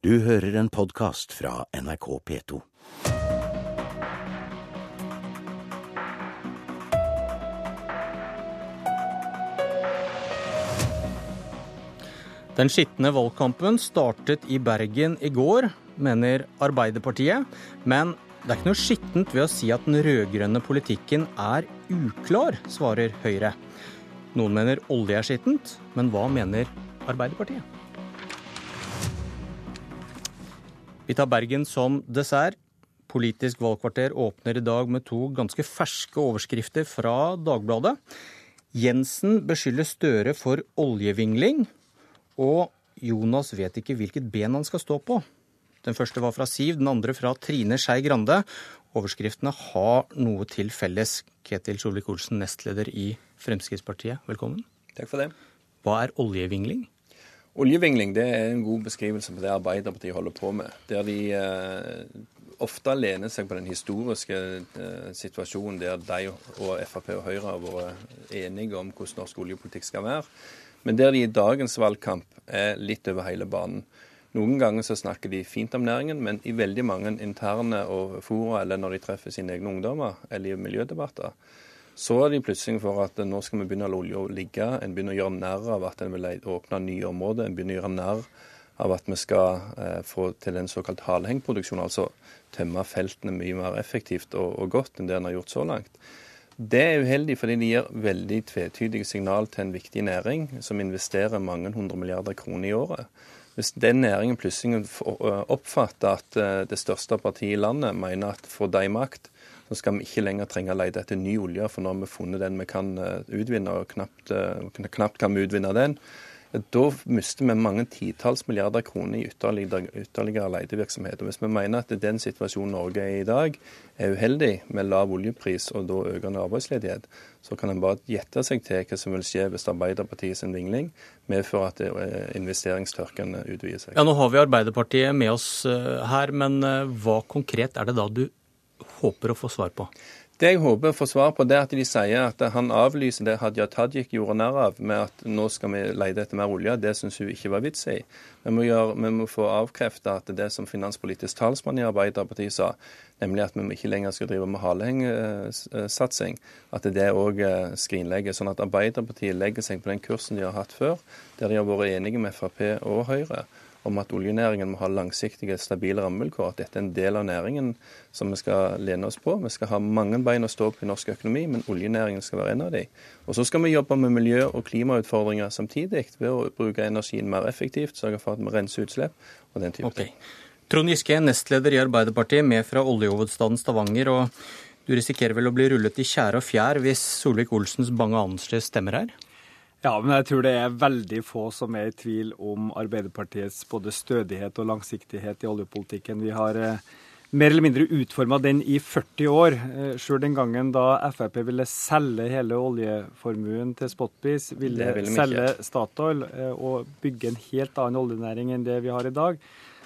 Du hører en podkast fra NRK P2. Den skitne valgkampen startet i Bergen i går, mener Arbeiderpartiet. Men det er ikke noe skittent ved å si at den rød-grønne politikken er uklar, svarer Høyre. Noen mener olje er skittent, men hva mener Arbeiderpartiet? Vi tar Bergen som dessert. Politisk valgkvarter åpner i dag med to ganske ferske overskrifter fra Dagbladet. Jensen beskylder Støre for oljevingling, og Jonas vet ikke hvilket ben han skal stå på. Den første var fra Siv, den andre fra Trine Skei Grande. Overskriftene har noe til felles. Ketil Solvik-Olsen, nestleder i Fremskrittspartiet, velkommen. Takk for det. Hva er oljevingling? Oljevingling det er en god beskrivelse på det Arbeiderpartiet holder på med. Der de eh, ofte lener seg på den historiske eh, situasjonen der de og Frp og Høyre har vært enige om hvordan norsk oljepolitikk skal være. Men der de i dagens valgkamp er litt over hele banen. Noen ganger så snakker de fint om næringen, men i veldig mange interne og fora, eller når de treffer sine egne ungdommer, eller i miljødebatter, så er de plutselig for at nå skal vi begynne å la olja ligge. En begynner å gjøre narr av at en vil åpne nye områder. En begynner å gjøre narr av at vi skal eh, få til en såkalt halehengproduksjon, altså tømme feltene mye mer effektivt og, og godt enn det en har gjort så langt. Det er uheldig fordi det gir veldig tvetydige signal til en viktig næring som investerer mange hundre milliarder kroner i året. Hvis den næringen plutselig oppfatter at det største partiet i landet mener at for de makt, så skal vi ikke lenger trenge å lete etter ny olje, for nå har vi funnet den vi kan utvinne, og knapt, knapt kan vi utvinne den, da mister vi mange titalls milliarder kroner i ytterligere, ytterligere letevirksomhet. Og Hvis vi mener at den situasjonen Norge er i i dag, er uheldig med lav oljepris og da økende arbeidsledighet, så kan en bare gjette seg til hva som vil skje hvis Arbeiderpartiet sin vingling medfører at investeringstørken utvider seg. Ja, Nå har vi Arbeiderpartiet med oss her, men hva konkret er det da du håper å få svar på? Det jeg håper å få svar på, det er at de sier at han avlyser det Hadia Tajik gjorde narr av, med at nå skal vi lete etter mer olje. Det syns hun ikke var vits i. Vi må, gjøre, vi må få avkrefta at det som finanspolitisk talsmann i Arbeiderpartiet sa, nemlig at vi ikke lenger skal drive med halehengsatsing, at det òg skrinlegges. Sånn at Arbeiderpartiet legger seg på den kursen de har hatt før, der de har vært enige med Frp og Høyre om at oljenæringen må ha langsiktige, stabile rammevilkår. At dette er en del av næringen som vi skal lene oss på. Vi skal ha mange bein å stå på i norsk økonomi, men oljenæringen skal være en av de. Og så skal vi jobbe med miljø- og klimautfordringer samtidig ved å bruke energien mer effektivt, sørge for at vi renser utslipp og den type okay. Trond Giske, nestleder i Arbeiderpartiet, med fra oljehovedstaden Stavanger. og Du risikerer vel å bli rullet i tjære og fjær hvis Solvik-Olsens bange annerledes stemmer her? Ja, men jeg tror det er veldig få som er i tvil om Arbeiderpartiets både stødighet og langsiktighet i oljepolitikken. Vi har eh, mer eller mindre utforma den i 40 år. Eh, Sjøl den gangen da Frp ville selge hele oljeformuen til spotpris, ville, ville selge Statoil eh, og bygge en helt annen oljenæring enn det vi har i dag,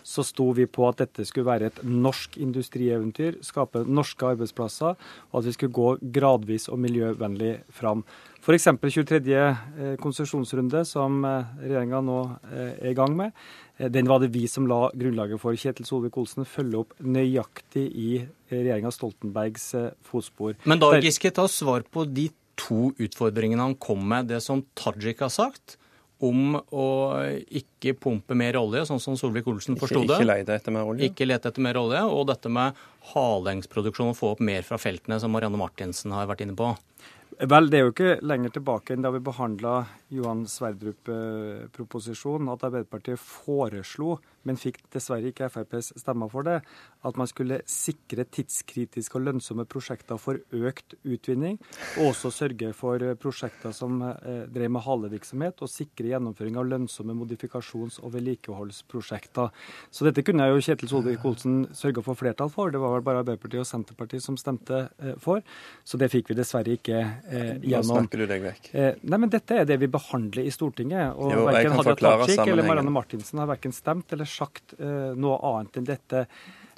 så sto vi på at dette skulle være et norsk industrieventyr, skape norske arbeidsplasser, og at vi skulle gå gradvis og miljøvennlig fram. F.eks. 23. konsesjonsrunde, som regjeringa nå er i gang med. Den var det vi som la grunnlaget for. Kjetil Solvik-Olsen følger opp nøyaktig i regjeringa Stoltenbergs fotspor. Men da, Giske, ta svar på de to utfordringene han kom med. Det som Tajik har sagt, om å ikke pumpe mer olje, sånn som Solvik-Olsen forsto det. Ikke lete etter mer olje. Ikke lete etter mer olje. Og dette med halengsproduksjon, å få opp mer fra feltene, som Marianne Martinsen har vært inne på. Vel, det er jo ikke lenger tilbake enn da vi behandla Johan Sverdrup-proposisjonen, at Arbeiderpartiet foreslo, men fikk dessverre ikke FrPs stemmer for det, at man skulle sikre tidskritiske og lønnsomme prosjekter for økt utvinning, og også sørge for prosjekter som eh, drev med halevirksomhet, og sikre gjennomføring av lønnsomme modifikasjons- og vedlikeholdsprosjekter. Så dette kunne jo Kjetil Solvik-Olsen sørga for flertall for. Det var vel bare Arbeiderpartiet og Senterpartiet som stemte eh, for, så det fikk vi dessverre ikke eh, gjennom. Nå snakker du deg vekk. Eh, nei, men dette er det vi behandler i Stortinget. Og verken Hadia Tajik eller Marianne Martinsen har verken stemt eller sagt eh, noe annet enn dette.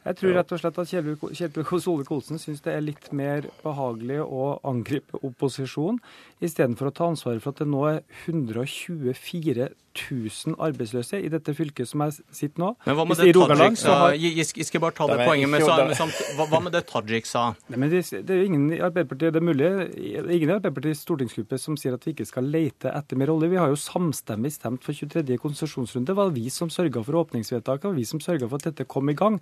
Jeg tror rett og slett at Kjetil Solvik-Olsen syns det er litt mer behagelig å angripe opposisjonen, istedenfor å ta ansvaret for at det nå er 124 000 arbeidsløse i dette fylket som jeg sitter nå. Men hva med det Tajik sa? har- Jeg skal bare ta det Det poenget med hva, med det Tajik sa? Nei, det, det er jo ingen i Arbeiderpartiet det er mulig, ingen i Arbeiderpartiets stortingsgruppe som sier at vi ikke skal lete etter mer olje. Vi har jo samstemmig stemt for 23. konsesjonsrunde. Det var vi som sørga for åpningsvedtaket, og vi som sørga for at dette kom i gang.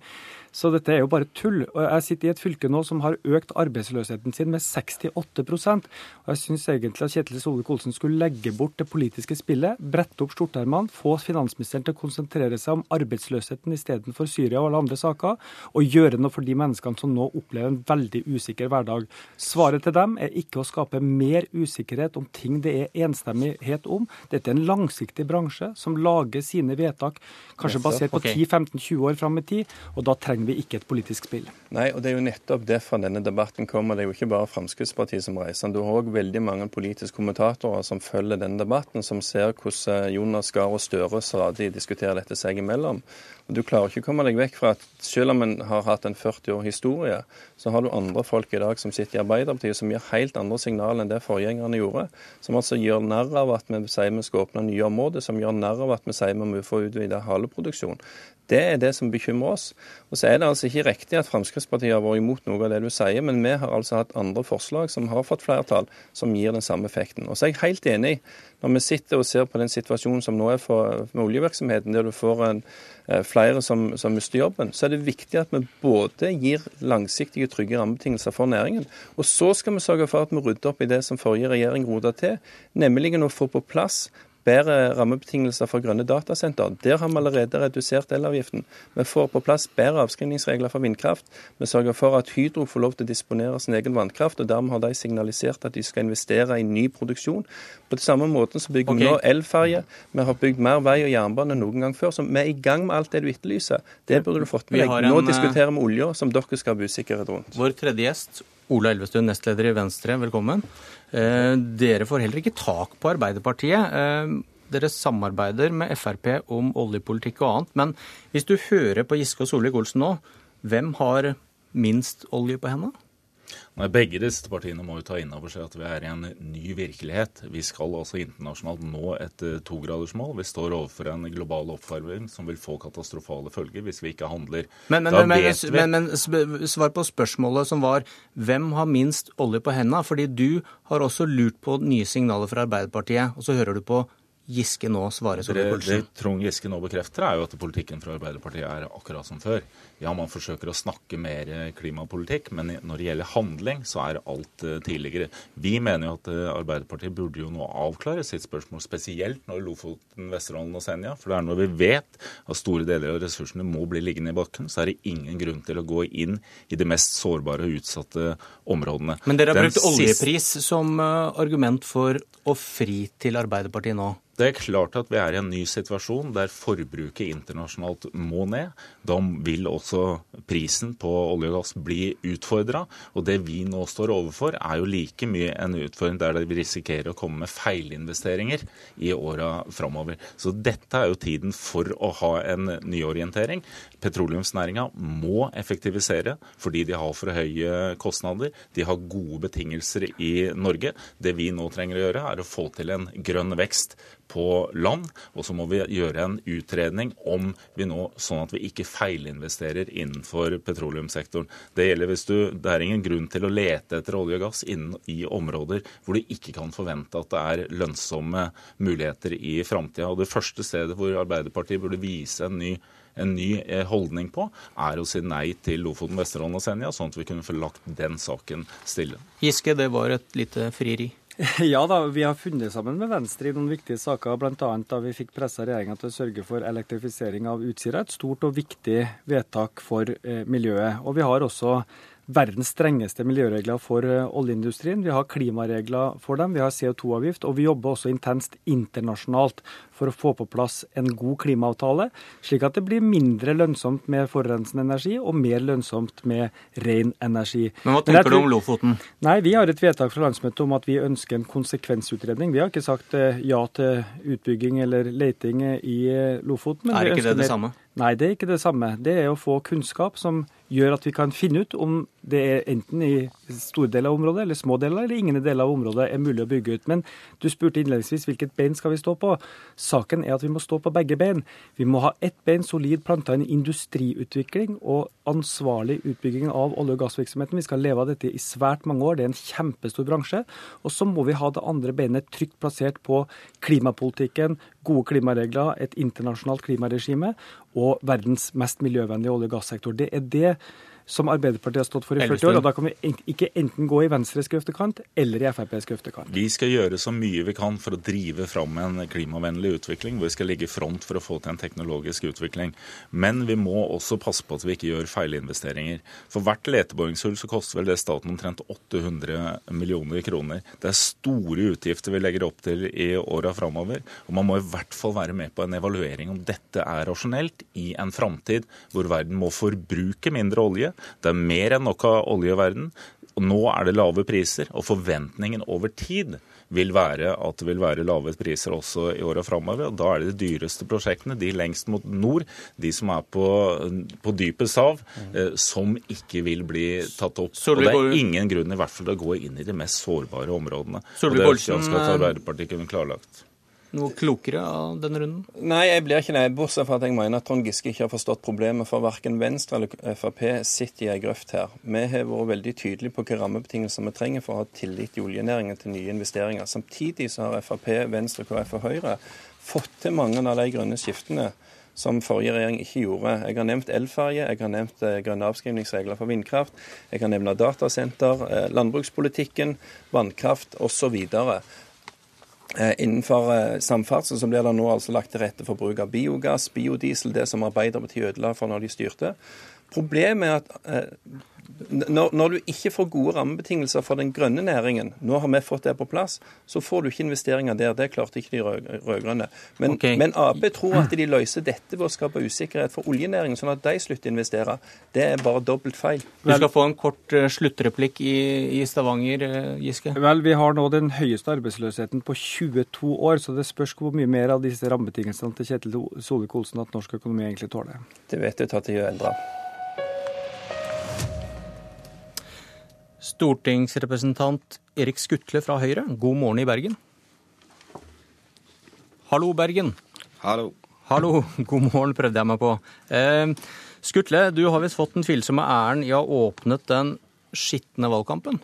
Så dette er jo bare tull. Og jeg sitter i et fylke nå som har økt arbeidsløsheten sin med 68% og Jeg syns egentlig at Kjetil Solvik-Olsen skulle legge bort det politiske spillet, brette opp skjorteermene, få finansministeren til å konsentrere seg om arbeidsløsheten istedenfor Syria og alle andre saker, og gjøre noe for de menneskene som nå opplever en veldig usikker hverdag. Svaret til dem er ikke å skape mer usikkerhet om ting det er enstemmighet om. Dette er en langsiktig bransje som lager sine vedtak kanskje basert på 10-15-20 år fram i tid, og da trenger vi ikke et politisk spill. Nei, og det er jo nettopp derfor denne debatten kommer. Det er jo ikke bare Fremskrittspartiet som reiser. Du har òg veldig mange politiske kommentatorer som følger denne debatten, som ser hvordan Jonas Gahr og Støre stadig diskuterer dette seg imellom. Du klarer ikke å komme deg vekk fra at selv om en har hatt en 40 år historie, så har du andre folk i dag som sitter i Arbeiderpartiet som gir helt andre signaler enn det forgjengerne gjorde. Som altså gjør narr av at vi sier vi skal åpne nye områder, som gjør narr av at vi sier vi må få utvida haleproduksjon. Det er det som bekymrer oss. Og så er det altså ikke riktig at Fremskrittspartiet har vært imot noe av det du sier, men vi har altså hatt andre forslag som har fått flertall, som gir den samme effekten. Og så er jeg helt enig. Når vi sitter og ser på den situasjonen som nå er for, med oljevirksomheten, der du får en, eh, flere som, som mister jobben, så er det viktig at vi både gir langsiktige, trygge rammebetingelser for næringen, og så skal vi sørge for at vi rydder opp i det som forrige regjering rota til, nemlig å få på plass bedre rammebetingelser for grønne datasenter. Der har vi allerede redusert elavgiften. Vi får på plass bedre avskrivningsregler for vindkraft. Vi sørger for at Hydro får lov til å disponere sin egen vannkraft, og dermed har de signalisert at de skal investere i ny produksjon. På den samme måten så bygger vi nå elferje. Vi har bygd mer vei og jernbane enn noen gang før. Så vi er i gang med alt det du etterlyser. Det burde du fått med deg. Nå en, eh, diskuterer vi olja, som dere skal ha usikkerhet rundt. Vår tredje gjest, Ola Elvestuen, nestleder i Venstre, velkommen. Eh, dere får heller ikke tak på Arbeiderpartiet. Eh, dere samarbeider med Frp om oljepolitikk og annet. Men hvis du hører på Giske og Solvik-Olsen nå, hvem har minst olje på hendene? Nei, Begge disse partiene må jo ta inn over seg at vi er i en ny virkelighet. Vi skal altså internasjonalt nå et eh, togradersmål. Vi står overfor en global oppvarming som vil få katastrofale følger hvis vi ikke handler. Men, men, men, men, svar på spørsmålet som var hvem har minst olje på hendene? Fordi du har også lurt på nye signaler fra Arbeiderpartiet, og så hører du på Giske nå svare Det, Solvik-Olsen. det Trond Giske nå bekrefter, er jo at politikken fra Arbeiderpartiet er akkurat som før. Ja, man forsøker å snakke mer klimapolitikk, men når det gjelder handling, så er alt eh, tidligere. Vi mener jo at eh, Arbeiderpartiet burde jo nå avklare sitt spørsmål, spesielt når Lofoten, Vesterålen og Senja. For det er når vi vet at store deler av ressursene må bli liggende i bakken, så er det ingen grunn til å gå inn i de mest sårbare og utsatte områdene. Men dere har Den brukt siste- oljepris som eh, argument for å fri til Arbeiderpartiet nå. Det er klart at vi er i en ny situasjon der forbruket internasjonalt må ned. Da vil også prisen på olje og gass bli utfordra. Og det vi nå står overfor, er jo like mye en utfordring der vi risikerer å komme med feilinvesteringer i åra framover. Så dette er jo tiden for å ha en nyorientering. Petroleumsnæringa må effektivisere fordi de har for høye kostnader. De har gode betingelser i Norge. Det vi nå trenger å gjøre, er å få til en grønn vekst på land. Og så må vi gjøre en utredning om vi nå, sånn at vi ikke feilinvesterer innenfor petroleumssektoren. Det gjelder hvis du, det er ingen grunn til å lete etter olje og gass innen, i områder hvor du ikke kan forvente at det er lønnsomme muligheter i framtida. Det første stedet hvor Arbeiderpartiet burde vise en ny en ny eh, holdning på, er å si nei til Lofoten, Vesterålen og Senja, sånn at vi kunne få lagt den saken stille. Giske, det var et lite frieri. Ja da, vi har funnet sammen med Venstre i noen viktige saker, bl.a. da vi fikk pressa regjeringa til å sørge for elektrifisering av Utsira. Et stort og viktig vedtak for eh, miljøet. Og vi har også verdens strengeste miljøregler for eh, oljeindustrien. Vi har klimaregler for dem, vi har CO2-avgift, og vi jobber også intenst internasjonalt for å få på plass en god klimaavtale, slik at det blir mindre lønnsomt med forurensende energi og mer lønnsomt med ren energi. Men hva tenker du tror- om Lofoten? Nei, Vi har et vedtak fra landsmøtet om at vi ønsker en konsekvensutredning. Vi har ikke sagt eh, ja til utbygging eller leting eh, i eh, Lofoten. men Er ikke det det samme? Nei, det er ikke det samme. Det er å få kunnskap som gjør at vi kan finne ut om det er enten i store deler av området, eller små deler, eller ingen deler av området er mulig å bygge ut. Men du spurte innledningsvis hvilket bein skal vi stå på. Saken er at vi må stå på begge bein. Vi må ha ett bein solid planta inn i industriutvikling og ansvarlig utbygging av olje- og gassvirksomheten. Vi skal leve av dette i svært mange år. Det er en kjempestor bransje. Og så må vi ha det andre beinet trygt plassert på klimapolitikken, gode klimaregler, et internasjonalt klimaregime og verdens mest miljøvennlige olje- og gassektor. Det er det som Arbeiderpartiet har stått for i 40 år. og Da kan vi ikke enten gå i Venstres grøftekant eller i FrPs grøftekant. Vi skal gjøre så mye vi kan for å drive fram en klimavennlig utvikling, hvor vi skal ligge i front for å få til en teknologisk utvikling. Men vi må også passe på at vi ikke gjør feilinvesteringer. For hvert leteboringshull så koster vel det staten omtrent 800 millioner kroner. Det er store utgifter vi legger opp til i åra framover. Og man må i hvert fall være med på en evaluering om dette er rasjonelt i en framtid hvor verden må forbruke mindre olje det er mer enn nok av olje i verden. Og nå er det lave priser, og forventningen over tid vil være at det vil være lave priser også i åra framover. Og da er det de dyreste prosjektene, de lengst mot nord, de som er på, på dypest hav, eh, som ikke vil bli tatt opp. og det er ingen grunn i hvert fall til å gå inn i de mest sårbare områdene. og det ønsker jeg at Arbeiderpartiet kunne klarlagt noe klokere av denne runden? Nei, jeg blir ikke det. Bortsett fra at jeg mener at Trond Giske ikke har forstått problemet. For verken Venstre eller Frp sitter i ei grøft her. Vi har vært veldig tydelige på hvilke rammebetingelser vi trenger for å ha tillit i oljenæringen til nye investeringer. Samtidig så har Frp, Venstre, KrF og Høyre fått til mange av de grønne skiftene som forrige regjering ikke gjorde. Jeg har nevnt elferje, jeg har nevnt eh, grønne avskrivningsregler for vindkraft, jeg kan nevne datasenter, eh, landbrukspolitikken, vannkraft osv. Eh, innenfor eh, samferdsel så blir det nå altså lagt til rette for bruk av biogass, biodiesel, det som Arbeiderpartiet ødela for når de styrte. Problemet er at eh, når, når, du ikke får gode rammebetingelser for den grønne næringen, nå har vi fått det på plass, så får du ikke investeringer der. Det klarte ikke de rød-grønne. Men, okay. men, Ap tror at de løser dette ved å skape usikkerhet for oljenæringen, sånn at de slutter å investere. Det er bare dobbelt feil. Du skal få en kort uh, sluttreplikk i, i Stavanger, uh, Giske. Vel, vi har nå den høyeste arbeidsløsheten på 22 år, så det spørs hvor mye mer av disse rammebetingelsene til Kjetil Solvik-Olsen at norsk økonomi egentlig tåler. Det vet du at de gjør endre. Stortingsrepresentant Erik Skutle fra Høyre, god morgen i Bergen. Hallo, Bergen. Hallo. Hallo, god morgen, prøvde jeg meg på. Eh, Skutle, du har visst fått den tvilsomme æren i å ha åpnet den skitne valgkampen?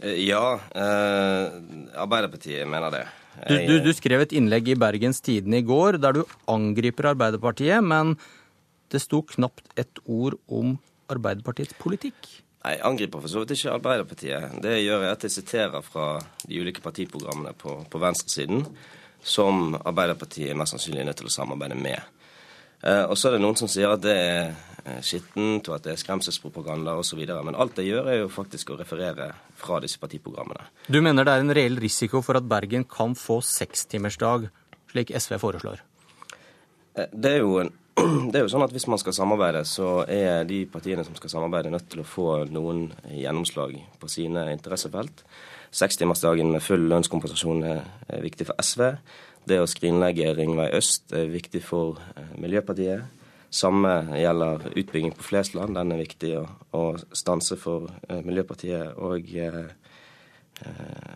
Eh, ja, eh, Arbeiderpartiet mener det. Du, du, du, skrev et innlegg i Bergens Tidende i går der du angriper Arbeiderpartiet, men det sto knapt et ord om Arbeiderpartiets politikk. Jeg angriper for så vidt ikke Arbeiderpartiet. Det jeg gjør er at jeg siterer fra de ulike partiprogrammene på, på venstresiden som Arbeiderpartiet er mest sannsynlig nødt til å samarbeide med. Eh, og så er det noen som sier at det er eh, skittent, og at det er skremselspropaganda osv. Men alt jeg gjør, er jo faktisk å referere fra disse partiprogrammene. Du mener det er en reell risiko for at Bergen kan få sekstimersdag, slik SV foreslår? Eh, det er jo en det er jo sånn at Hvis man skal samarbeide, så er de partiene som skal samarbeide, nødt til å få noen gjennomslag på sine interessefelt. Sekstimersdagen med full lønnskompensasjon er viktig for SV. Det å skrinlegge Ringvei øst er viktig for eh, Miljøpartiet. Samme gjelder utbygging på Flesland. Den er viktig å, å stanse for eh, Miljøpartiet. Og, eh,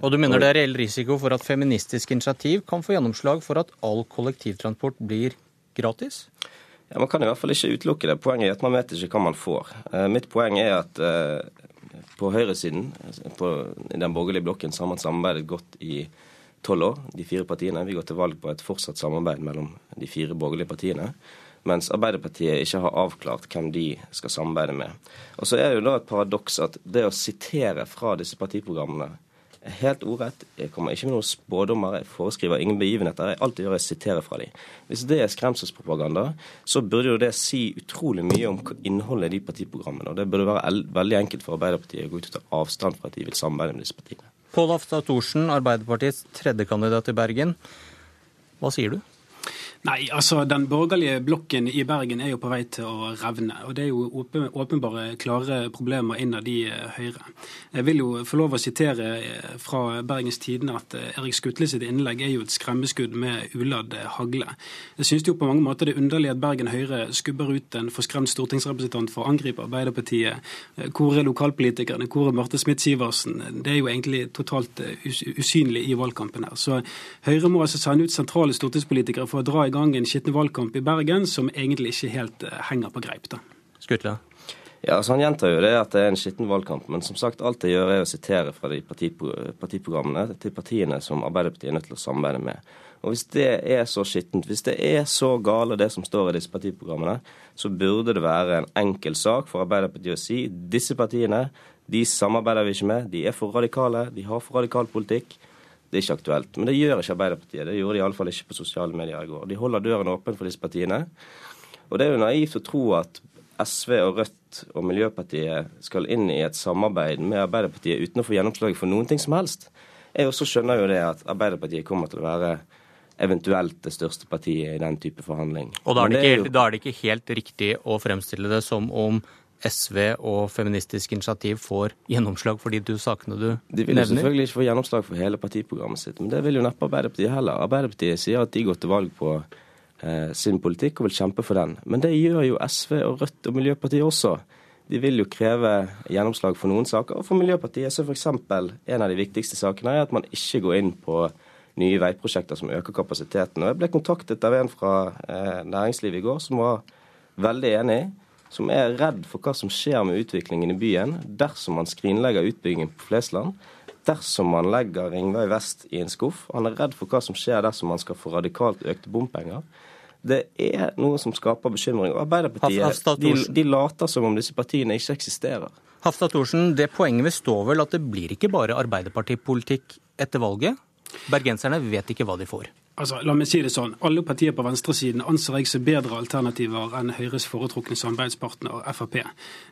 og du mener og, det er reell risiko for at Feministisk initiativ kan få gjennomslag for at all kollektivtransport blir gratis? Ja, Man kan i hvert fall ikke utelukke det. Poenget er at man vet ikke hva man får. Eh, mitt poeng er at eh, på høyresiden, på, i den borgerlige blokken, så har man samarbeidet godt i tolv år, de fire partiene. Vi går til valg på et fortsatt samarbeid mellom de fire borgerlige partiene. Mens Arbeiderpartiet ikke har avklart hvem de skal samarbeide med. Og så er det jo da et paradoks at det å sitere fra disse partiprogrammene helt ordrett. Jeg kommer ikke med noen spådommer. Jeg foreskriver ingen begivenheter. Jeg alltid gjør jeg siterer fra dem. Hvis det er skremselspropaganda, så burde jo det si utrolig mye om innholdet i de partiprogrammene. Og det burde være veldig enkelt for Arbeiderpartiet å gå ut og ta avstand fra at de vil samarbeide med disse partiene. Pål Afta Thorsen, Arbeiderpartiets tredjekandidat i Bergen. Hva sier du? Nei, altså Den borgerlige blokken i Bergen er jo på vei til å revne. og Det er jo åpenbare, klare problemer innad i eh, Høyre. Jeg vil jo få lov å sitere eh, fra Bergens Tidende at eh, Erik Skutle sitt innlegg er jo et skremmeskudd med uladd hagle. Jeg synes jo på mange måter det er underlig at Bergen Høyre skubber ut en forskremt stortingsrepresentant for å angripe Arbeiderpartiet. Hvor er lokalpolitikerne? Hvor er Marte Smith-Sivertsen? Det er jo egentlig totalt usynlig i valgkampen her. Så Høyre må altså sende ut sentrale stortingspolitikere for å dra i gang en skitten valgkamp i Bergen som egentlig ikke helt eh, henger på greip. da. Skutle. Ja, altså Han gjentar jo det at det er en skitten valgkamp, men som sagt, alt jeg gjør er å sitere fra de partiprogrammene til partiene som Arbeiderpartiet er nødt til å samarbeide med. Og Hvis det er så skittent, hvis det er så gale det som står i disse partiprogrammene, så burde det være en enkel sak for Arbeiderpartiet å si disse partiene de samarbeider vi ikke med, de er for radikale, de har for radikal politikk. Det er ikke aktuelt. Men det gjør ikke Arbeiderpartiet. Det gjorde de iallfall ikke på sosiale medier i går. De holder døren åpen for disse partiene. Og det er jo naivt å tro at SV og Rødt og Miljøpartiet skal inn i et samarbeid med Arbeiderpartiet uten å få gjennomslag for noen ting som helst. Jeg også skjønner jo det at Arbeiderpartiet kommer til å være eventuelt det største partiet i den type forhandling. Og da er, det, ikke, da er det ikke helt riktig å fremstille det som om SV og Feministisk initiativ får gjennomslag for de to sakene du nevner? De vil jo selvfølgelig ikke få gjennomslag for hele partiprogrammet sitt, men det vil jo neppe Arbeiderpartiet heller. Arbeiderpartiet sier at de går til valg på eh, sin politikk og vil kjempe for den. Men det gjør jo SV og Rødt og Miljøpartiet også. De vil jo kreve gjennomslag for noen saker. Og for Miljøpartiet så f.eks. en av de viktigste sakene er at man ikke går inn på nye veiprosjekter som øker kapasiteten. Og Jeg ble kontaktet av en fra eh, næringslivet i går som var veldig enig som er redd for hva som skjer med utviklingen i byen dersom man skrinlegger utbyggingen på Flesland, dersom man legger Ringvei vest i en skuff. Han er redd for hva som skjer dersom man skal få radikalt økte bompenger. Det er noe som skaper bekymring. Og Arbeiderpartiet de, de later som om disse partiene ikke eksisterer. Hafstad Thorsen, det poenget stå vel at det blir ikke bare arbeiderpartipolitikk etter valget? Bergenserne vet ikke hva de får. Altså, la meg si det sånn. Alle partier på venstresiden anser jeg som bedre alternativer enn Høyres foretrukne samarbeidspartner Frp.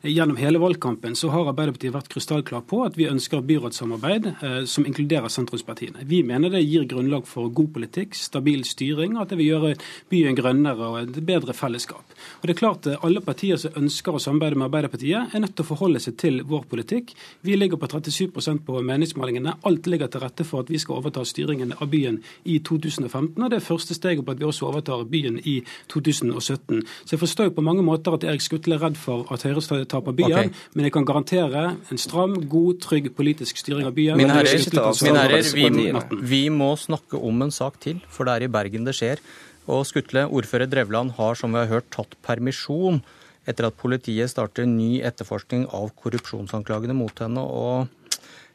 Gjennom hele valgkampen så har Arbeiderpartiet vært krystallklar på at vi ønsker byrådssamarbeid eh, som inkluderer sentrumspartiene. Vi mener det gir grunnlag for god politikk, stabil styring, og at det vil gjøre byen grønnere og et bedre fellesskap. Og det er klart at Alle partier som ønsker å samarbeide med Arbeiderpartiet, er nødt til å forholde seg til vår politikk. Vi ligger på 37% på meningsmålingene. Alt ligger til rette for at vi skal overta styringen av byen i 2015. 2015, og det er første steget på at vi også overtar byen i 2017. Så jeg forstår jo på mange måter at Erik Skutle er redd for at Høyre taper byen, okay. men jeg kan garantere en stram, god, trygg politisk styring av byen. Mine herrer, min herrer vi, vi må snakke om en sak til, for det er i Bergen det skjer. Og Skutle, ordfører Drevland, har som vi har hørt tatt permisjon etter at politiet starter ny etterforskning av korrupsjonsanklagene mot henne. og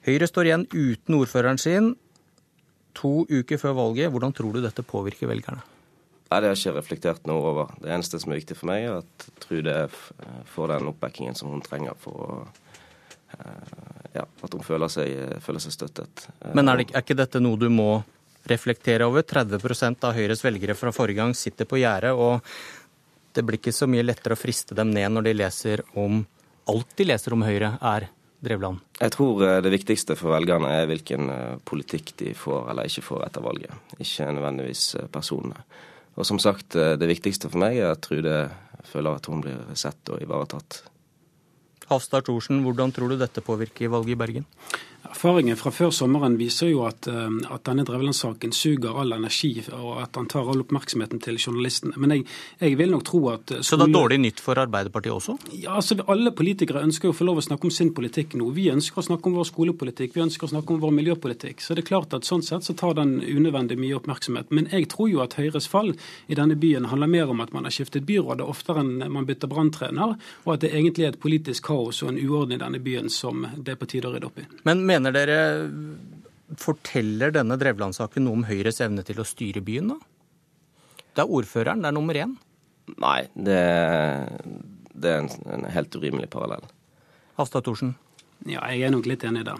Høyre står igjen uten ordføreren sin to uker før valget. Hvordan tror du dette påvirker velgerne? Nei, Det har jeg ikke reflektert noe over. Det eneste som er viktig for meg, er at Trude får den oppbackingen som hun trenger for å eh, ja, at hun føler seg, føler seg støttet. Men er, det, er, ikke dette noe du må reflektere over? 30% av Høyres velgere fra forrige gang sitter på gjerdet, og det blir ikke så mye lettere å friste dem ned når de leser om alt de leser om Høyre, er Drevland? Jeg tror eh, det viktigste for velgerne er hvilken eh, politikk de får eller ikke får etter valget, ikke nødvendigvis eh, personene. Og som sagt, det viktigste for meg er at Trude føler at hun blir sett og ivaretatt. Hafstad Thorsen, hvordan tror du dette påvirker valget i Bergen? Erfaringen fra før sommeren viser jo at, eh, at denne Drevland-saken suger all energi, og at han tar all oppmerksomheten til journalistene. Men jeg, jeg vil nok tro at skole... Så det er dårlig nytt for Arbeiderpartiet også? Ja, altså Alle politikere ønsker jo å få lov å snakke om sin politikk nå. Vi ønsker å snakke om vår skolepolitikk, vi ønsker å snakke om vår miljøpolitikk. Så det er klart at sånn sett så tar den unødvendig mye oppmerksomhet. Men jeg tror jo at Høyres fall i denne byen handler mer om at man har skiftet byrådet oftere enn man bytter branntrener, og at det egentlig er et politisk kaos og en uorden i denne byen som det er på tide å rydde opp i. Men mener dere Forteller denne Drevland-saken noe om Høyres evne til å styre byen, da? Det er ordføreren, det er nummer én. Nei, det, det er en, en, helt urimelig parallell. Hafstad Thorsen? Ja, jeg er nok litt enig i det.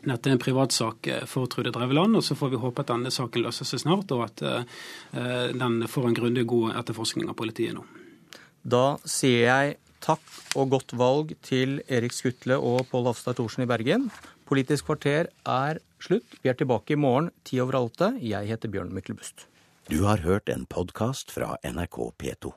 Dette er en privatsak for Trude Drevland, og så får vi håpe at denne saken løser seg snart, og at uh, den får en grundig god etterforskning av politiet nå. Da sier jeg takk og godt valg til Erik Skutle og Pål Hafstad Thorsen i Bergen. Politisk kvarter er slutt. Vi er tilbake i morgen ti over åtte. Jeg heter Bjørn Myklebust. Du har hørt en podkast fra NRK P2.